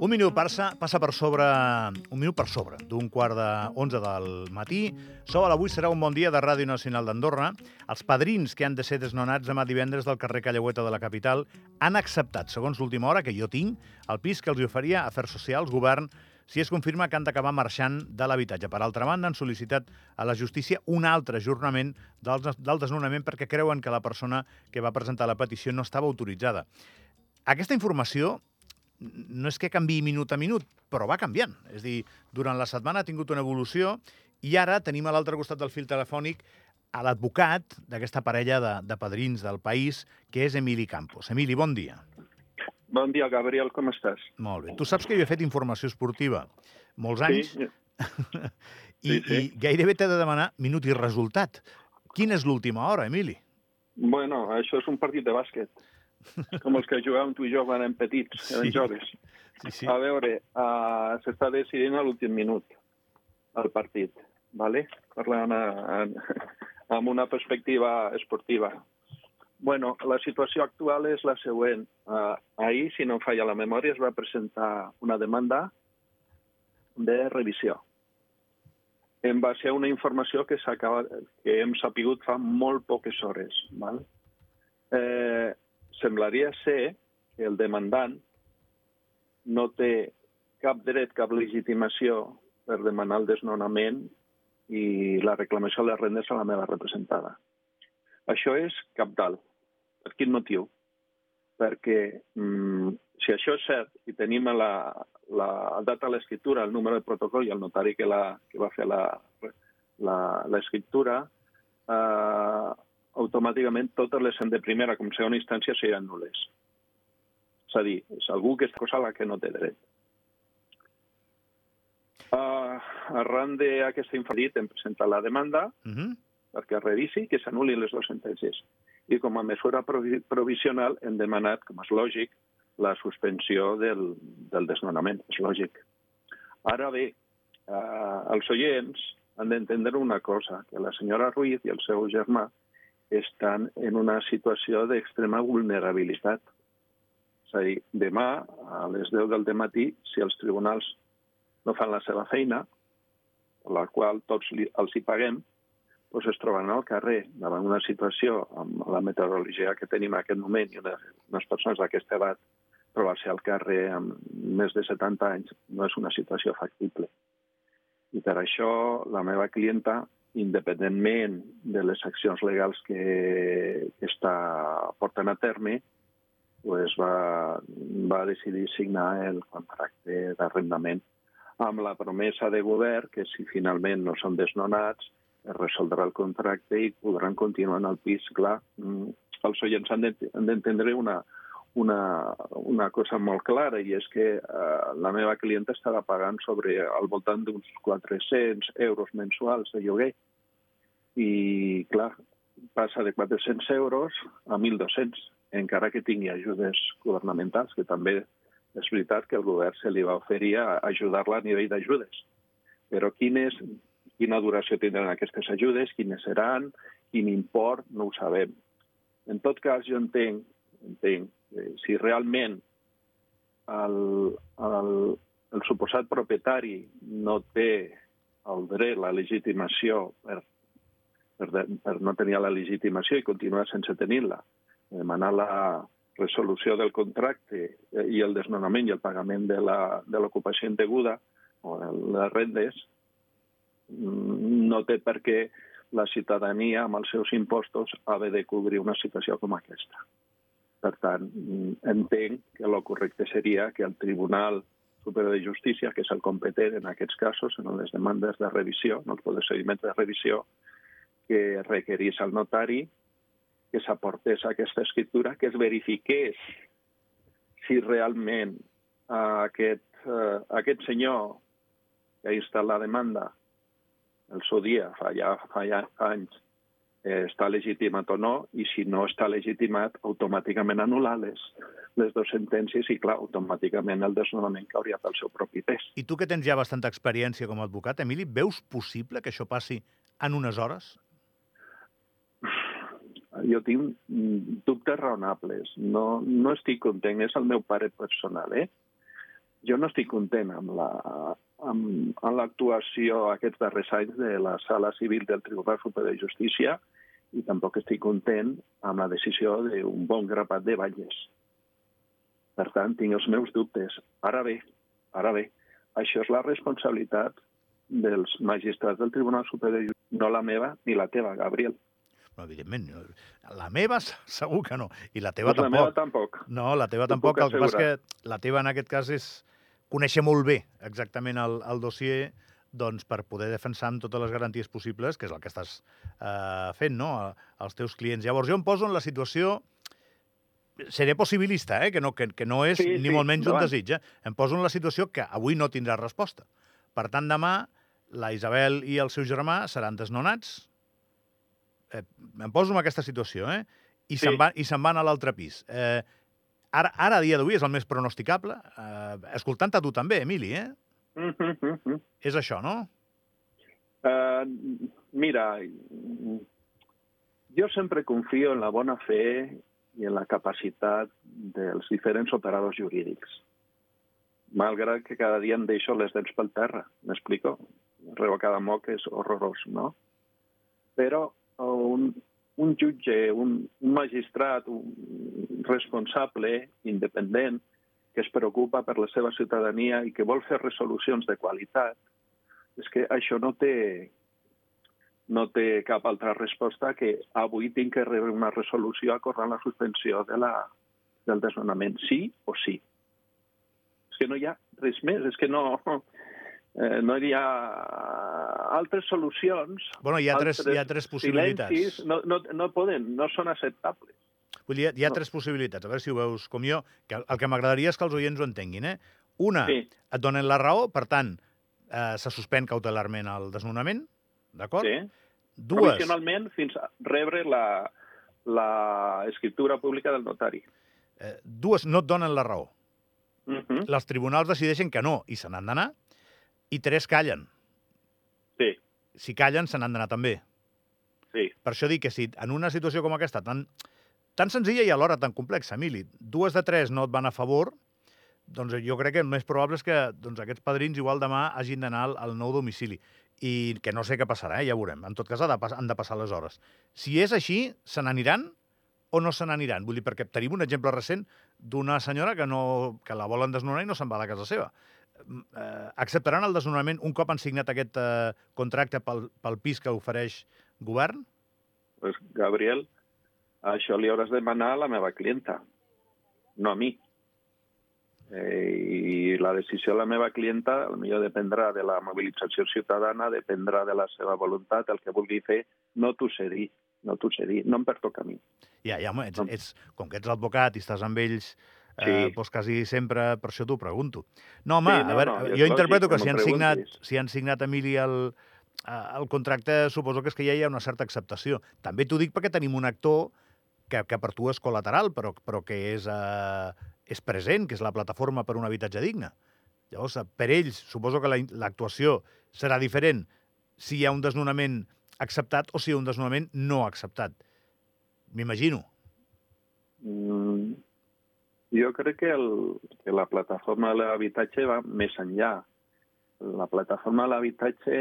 Un minut passa, passa per sobre, un minut per sobre d'un quart de 11 del matí. Sol, avui serà un bon dia de Ràdio Nacional d'Andorra. Els padrins que han de ser desnonats demà divendres del carrer Callaueta de la capital han acceptat, segons l'última hora que jo tinc, el pis que els oferia Afers Socials, govern, si es confirma que han d'acabar marxant de l'habitatge. Per altra banda, han sol·licitat a la justícia un altre ajornament del, del desnonament perquè creuen que la persona que va presentar la petició no estava autoritzada. Aquesta informació no és que canvi minut a minut, però va canviant. És dir, durant la setmana ha tingut una evolució i ara tenim a l'altre costat del fil telefònic a l'advocat d'aquesta parella de, de padrins del país, que és Emili Campos. Emili, bon dia. Bon dia, Gabriel, com estàs? Molt bé. Tu saps que jo he fet informació esportiva molts anys Sí, i, sí, sí. i gairebé t'he de demanar minut i resultat. Quina és l'última hora, Emili? bueno, això és un partit de bàsquet, com els que jugàvem tu i jo quan érem petits, eren Sí. joves. Sí, sí. A veure, uh, s'està decidint a l'últim minut el partit, ¿vale? parlant a, a, amb una perspectiva esportiva. Bueno, la situació actual és la següent. Uh, ahir, si no em falla la memòria, es va presentar una demanda de revisió en base a una informació que, s'acaba que hem sapigut fa molt poques hores. Val? Eh, semblaria ser que el demandant no té cap dret, cap legitimació per demanar el desnonament i la reclamació de les rendes a la meva representada. Això és cap dalt. Per quin motiu? Perquè mm, si això és cert i tenim la, la data de l'escriptura, el número de protocol i el notari que, la, que va fer l'escriptura, eh, automàticament totes les de primera com segona instància seran nules. És a dir, és algú que està cosa a la que no té dret. Uh, arran d'aquesta infalit hem presentat la demanda Uh -huh. perquè es revisi que s'anul·lin les dues sentències. I com a mesura provi provisional hem demanat, com és lògic, la suspensió del, del desnonament. És lògic. Ara bé, eh, els oients han d'entendre una cosa, que la senyora Ruiz i el seu germà estan en una situació d'extrema vulnerabilitat. És a dir, demà, a les 10 del matí, si els tribunals no fan la seva feina, la qual tots li, els hi paguem, doncs es troben al carrer davant una situació amb la meteorologia que tenim en aquest moment i una, unes persones d'aquesta edat trobar-se al carrer amb més de 70 anys no és una situació factible. I per això la meva clienta, independentment de les accions legals que, està portant a terme, pues va, va decidir signar el contracte d'arrendament amb la promesa de govern que si finalment no són desnonats es resoldrà el contracte i podran continuar en el pis. Clar, mm, els oients han d'entendre una, una, una cosa molt clara i és que eh, la meva clienta estarà pagant sobre al voltant d'uns 400 euros mensuals de lloguer i, clar, passa de 400 euros a 1.200, encara que tingui ajudes governamentals, que també és veritat que el govern se li va oferir a ajudar-la a nivell d'ajudes. Però quin és, quina duració tindran aquestes ajudes, quines seran, quin import, no ho sabem. En tot cas, jo entenc, entenc que si realment el, el, el suposat propietari no té el dret, la legitimació per, per, per no tenir la legitimació i continuar sense tenir-la, demanar la resolució del contracte eh, i el desnonament i el pagament de la- de l'ocupació indeguda o les rendes, mm, no té per què la ciutadania amb els seus impostos haver de cobrir una situació com aquesta. Per tant, mm, entenc que el correcte seria que el Tribunal Superior de Justícia, que és el competent en aquests casos, en les demandes de revisió, en els procediments de revisió, que requerís al notari que s'aportés aquesta escriptura, que es verifiqués si realment aquest, eh, aquest senyor que ha instal·lat la demanda el seu dia, fa ja fa, ja, anys, eh, està legitimat o no, i si no està legitimat, automàticament anul·lar les, les dues sentències i, clar, automàticament el desnonament cauria pel seu propi pes. I tu que tens ja bastanta experiència com a advocat, Emili, veus possible que això passi en unes hores? Jo tinc mm, dubtes raonables. No, no estic content, és el meu pare personal, eh? jo no estic content amb la amb, amb l'actuació aquests darrers anys de la Sala Civil del Tribunal Superior de Justícia i tampoc estic content amb la decisió d'un bon grapat de valles. Per tant, tinc els meus dubtes. Ara bé, ara bé, això és la responsabilitat dels magistrats del Tribunal Superior de Justícia, no la meva ni la teva, Gabriel. No, evidentment, la meva segur que no, i la teva pues tampoc. La meva tampoc. No, la teva tampoc, el que passa que la teva en aquest cas és conèixer molt bé exactament el, el dossier doncs, per poder defensar amb totes les garanties possibles, que és el que estàs eh, fent, no?, als teus clients. Llavors, jo em poso en la situació seré possibilista, eh? que, no, que, que no és sí, ni sí, molt menys un desig. Eh? Em poso en la situació que avui no tindrà resposta. Per tant, demà la Isabel i el seu germà seran desnonats. Eh, em poso en aquesta situació, eh? I sí. se'n van, i se'n van a l'altre pis. Eh, ara, ara, a dia d'avui, és el més pronosticable. Eh, Escoltant-te tu també, Emili, eh? Mm -hmm. És això, no? Uh, mira, jo sempre confio en la bona fe i en la capacitat dels diferents operadors jurídics. Malgrat que cada dia em deixo les dents pel terra, m'explico? Revocar de moc és horrorós, no? Però un, un jutge, un, un magistrat, un responsable, independent, que es preocupa per la seva ciutadania i que vol fer resolucions de qualitat, és que això no té, no té cap altra resposta que avui tinc que rebre una resolució acordant la suspensió de la, del desnonament, sí o sí. És que no hi ha res més, és que no, eh, no hi ha altres solucions. Bueno, hi ha, tres, hi ha tres possibilitats. Silencis no, no, no poden, no són acceptables. Vull dir, hi ha no. tres possibilitats, a veure si ho veus com jo, que el, el que m'agradaria és que els oients ho entenguin. Eh? Una, sí. et donen la raó, per tant, eh, se suspèn cautelarment el desnonament, d'acord? Sí. Dues... Provisionalment fins a rebre la, la escriptura pública del notari. Eh, dues no et donen la raó. Uh -huh. Les tribunals decideixen que no i se n'han d'anar, i tres callen. Sí. Si callen, se n'han d'anar també. Sí. Per això dic que si en una situació com aquesta, tan, tan senzilla i alhora tan complexa, Emili, dues de tres no et van a favor, doncs jo crec que el més probable és que doncs, aquests padrins igual demà hagin d'anar al, al nou domicili. I que no sé què passarà, eh? ja veurem. En tot cas, ha de, han de passar les hores. Si és així, se n'aniran o no se n'aniran? Vull dir, perquè tenim un exemple recent d'una senyora que, no, que la volen desnonar i no se'n va la casa seva. Eh, acceptaran el desnonament un cop han signat aquest eh, contracte pel, pel pis que ofereix govern? Pues, Gabriel, això li hauràs de demanar a la meva clienta, no a mi. Eh, I la decisió de la meva clienta millor dependrà de la mobilització ciutadana, dependrà de la seva voluntat, el que vulgui fer, no t'ho sé dir, no t'ho sé dir, no em pertoca a mi. Ja, ja, home, ets, ets, com que ets l'advocat i estàs amb ells eh, sí. eh, doncs quasi sempre, per això t'ho pregunto. No, home, sí, no, a veure, no, jo interpreto lògic, que si han, signat, si han signat, Emili, el, eh, el contracte, suposo que és que ja hi ha una certa acceptació. També t'ho dic perquè tenim un actor que, que per tu és col·lateral, però, però que és, eh, és present, que és la plataforma per un habitatge digne. Llavors, per ells, suposo que l'actuació serà diferent si hi ha un desnonament acceptat o si hi ha un desnonament no acceptat. M'imagino. Mm, jo crec que, el, que la plataforma de l'habitatge va més enllà. La plataforma de l'habitatge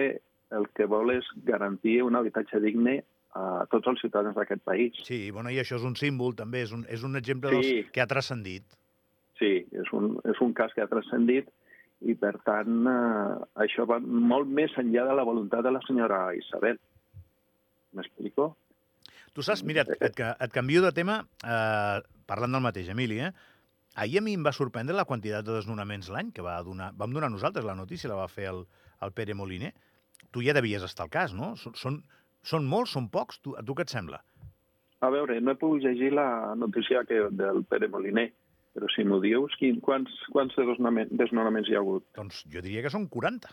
el que vol és garantir un habitatge digne a tots els ciutadans d'aquest país. Sí, bueno, i això és un símbol, també, és un, és un exemple sí. dels que ha transcendit. Sí, és un, és un cas que ha transcendit i, per tant, eh, això va molt més enllà de la voluntat de la senyora Isabel. M'explico? Tu saps, mira, et, et, et canvio de tema eh, parlant del mateix, Emili, eh? Ahir a mi em va sorprendre la quantitat de desnonaments l'any que va donar, vam donar nosaltres la notícia, la va fer el, el Pere Moliner. Tu ja devies estar al cas, no? Són, són molts, són pocs? Tu, a tu què et sembla? A veure, no he pogut llegir la notícia que, del Pere Moliner, però si m'ho dius, quin, quants, quants desnonaments hi ha hagut? Doncs jo diria que són 40.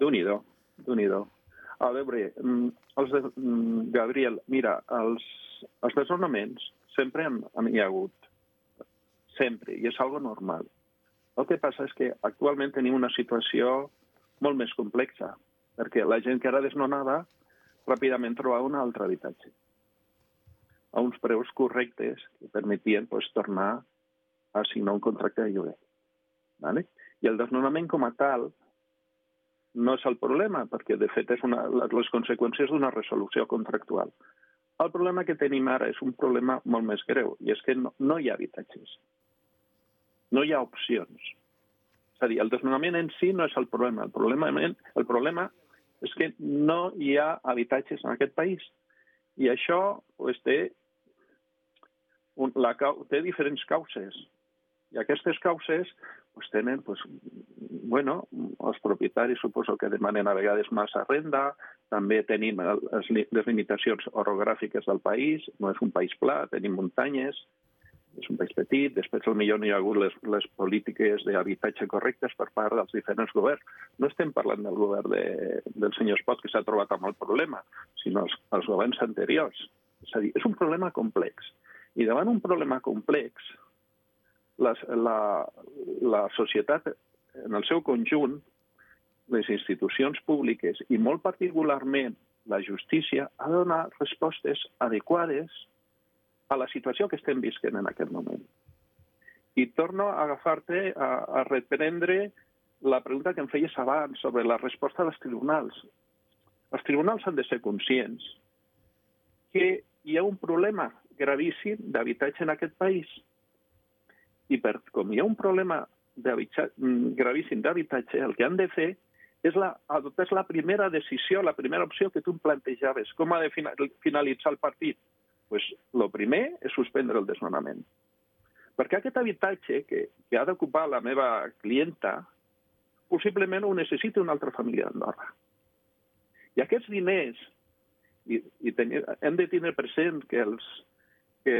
Déu-n'hi-do, déu nhi A veure, mm, els de, mm, Gabriel, mira, els, els desnonaments sempre en, en hi ha hagut. Sempre, i és algo normal. El que passa és que actualment tenim una situació molt més complexa, perquè la gent que era desnonada ràpidament trobar un altre habitatge a uns preus correctes que permetien pues, tornar a signar un contracte de lloguer. ¿vale? I el desnonament com a tal no és el problema, perquè de fet és una, les conseqüències d'una resolució contractual. El problema que tenim ara és un problema molt més greu, i és que no, no hi ha habitatges. No hi ha opcions. És a dir, el desnonament en si no és el problema. El problema, el problema és que no hi ha habitatges en aquest país. I això pues, té, un, la, té diferents causes. I aquestes causes pues, tenen, pues, bueno, els propietaris suposo que demanen a vegades massa renda, també tenim les, limitacions orogràfiques del país, no és un país pla, tenim muntanyes, és un país petit, després millor no hi ha hagut les, les polítiques d'habitatge correctes per part dels diferents governs. No estem parlant del govern de, del senyor Espot, que s'ha trobat amb el problema, sinó els, els governs anteriors. És a dir, és un problema complex. I davant un problema complex, les, la, la societat en el seu conjunt, les institucions públiques i molt particularment la justícia ha de donar respostes adequades a la situació que estem visquent en aquest moment. I torno a agafar-te a, a reprendre la pregunta que em feies abans sobre la resposta dels tribunals. Els tribunals han de ser conscients que hi ha un problema gravíssim d'habitatge en aquest país. I per, com hi ha un problema gravíssim d'habitatge, el que han de fer és la, adoptar la primera decisió, la primera opció que tu em plantejaves. Com ha de finalitzar el partit? Pues, lo primer és suspendre el desnonament. Perquè aquest habitatge que, que ha d'ocupar la meva clienta possiblement ho necessita una altra família d'Andorra. I aquests diners, i, i tenir, hem de tenir present que, els, que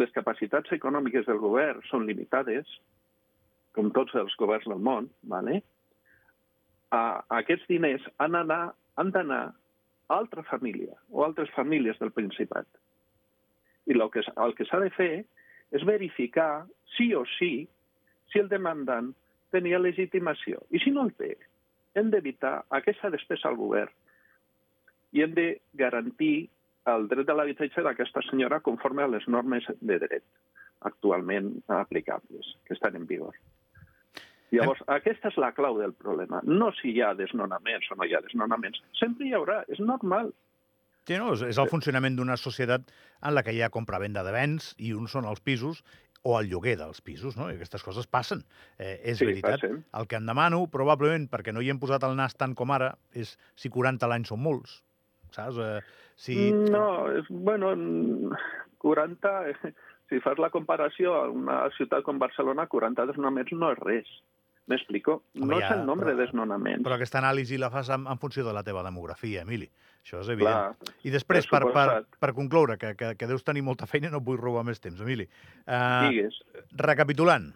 les capacitats econòmiques del govern són limitades, com tots els governs del món, ¿vale? a, aquests diners han d'anar a altra família o altres famílies del Principat. I el que, el que s'ha de fer és verificar, sí o sí, si el demandant tenia legitimació. I si no el té, hem d'evitar aquesta despesa al govern i hem de garantir el dret de l'habitatge d'aquesta senyora conforme a les normes de dret actualment aplicables, que estan en vigor. Llavors, hem... aquesta és la clau del problema. No si hi ha desnonaments o no hi ha desnonaments. Sempre hi haurà, és normal. Sí, no, és, és el funcionament d'una societat en la que hi ha compra-venda de béns i uns són els pisos o el lloguer dels pisos, no? I aquestes coses passen. Eh, és sí, veritat. Passen. El que em demano, probablement, perquè no hi hem posat el nas tant com ara, és si 40 l'any són molts, saps? Eh, si... No, és, bueno, 40... Si fas la comparació a una ciutat com Barcelona, 40 desnonaments no és res. M'explico? No ja, és el nombre però, de desnonaments. Però aquesta anàlisi la fas en, en funció de la teva demografia, Emili. Això és evident. Clar, I després, per, per, per concloure, que, que, que deus tenir molta feina, no et vull robar més temps, Emili. Uh, Digues. Recapitulant,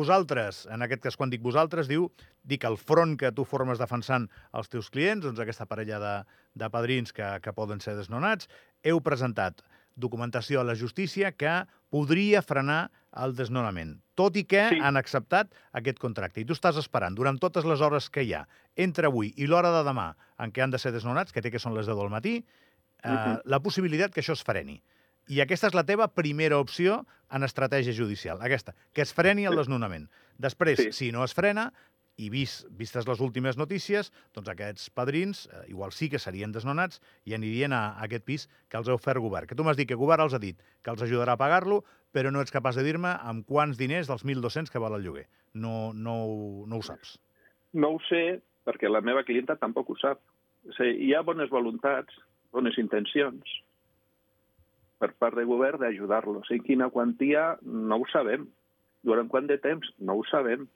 vosaltres, en aquest cas quan dic vosaltres, diu, dic el front que tu formes defensant els teus clients, doncs aquesta parella de, de padrins que, que poden ser desnonats, heu presentat documentació a la justícia que podria frenar el desnonament, tot i que sí. han acceptat aquest contracte. I tu estàs esperant, durant totes les hores que hi ha, entre avui i l'hora de demà en què han de ser desnonats, que té que són les 10 del matí, eh, uh -huh. la possibilitat que això es freni. I aquesta és la teva primera opció en estratègia judicial, aquesta, que es freni el desnonament. Després, sí. si no es frena, i vist, vistes les últimes notícies, doncs aquests padrins eh, igual sí que serien desnonats i anirien a, a aquest pis que els ha ofert govern. Que tu m'has dit que govern els ha dit que els ajudarà a pagar-lo, però no ets capaç de dir-me amb quants diners dels 1.200 que val el lloguer. No, no, no ho saps. No ho sé, perquè la meva clienta tampoc ho sap. O sigui, hi ha bones voluntats, bones intencions per part del govern d'ajudar-los. En quina quantia no ho sabem. Durant quant de temps no ho sabem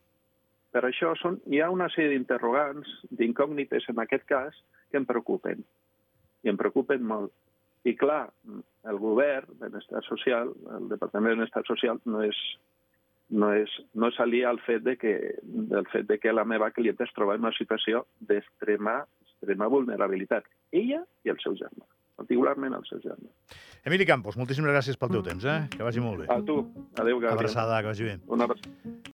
per això són, hi ha una sèrie d'interrogants, d'incògnites en aquest cas, que em preocupen. I em preocupen molt. I clar, el govern, Benestar Social, el Departament de Benestar Social, no és, no és, no és aliar al fet de que, del fet de que la meva clienta es troba en una situació d'extrema extrema vulnerabilitat. Ella i el seu germà particularment el seu germà. Emili Campos, moltíssimes gràcies pel teu temps, eh? Que vagi molt bé. A tu. Adéu, Gabriel. Abraçada, que vagi bé. Una abraçada.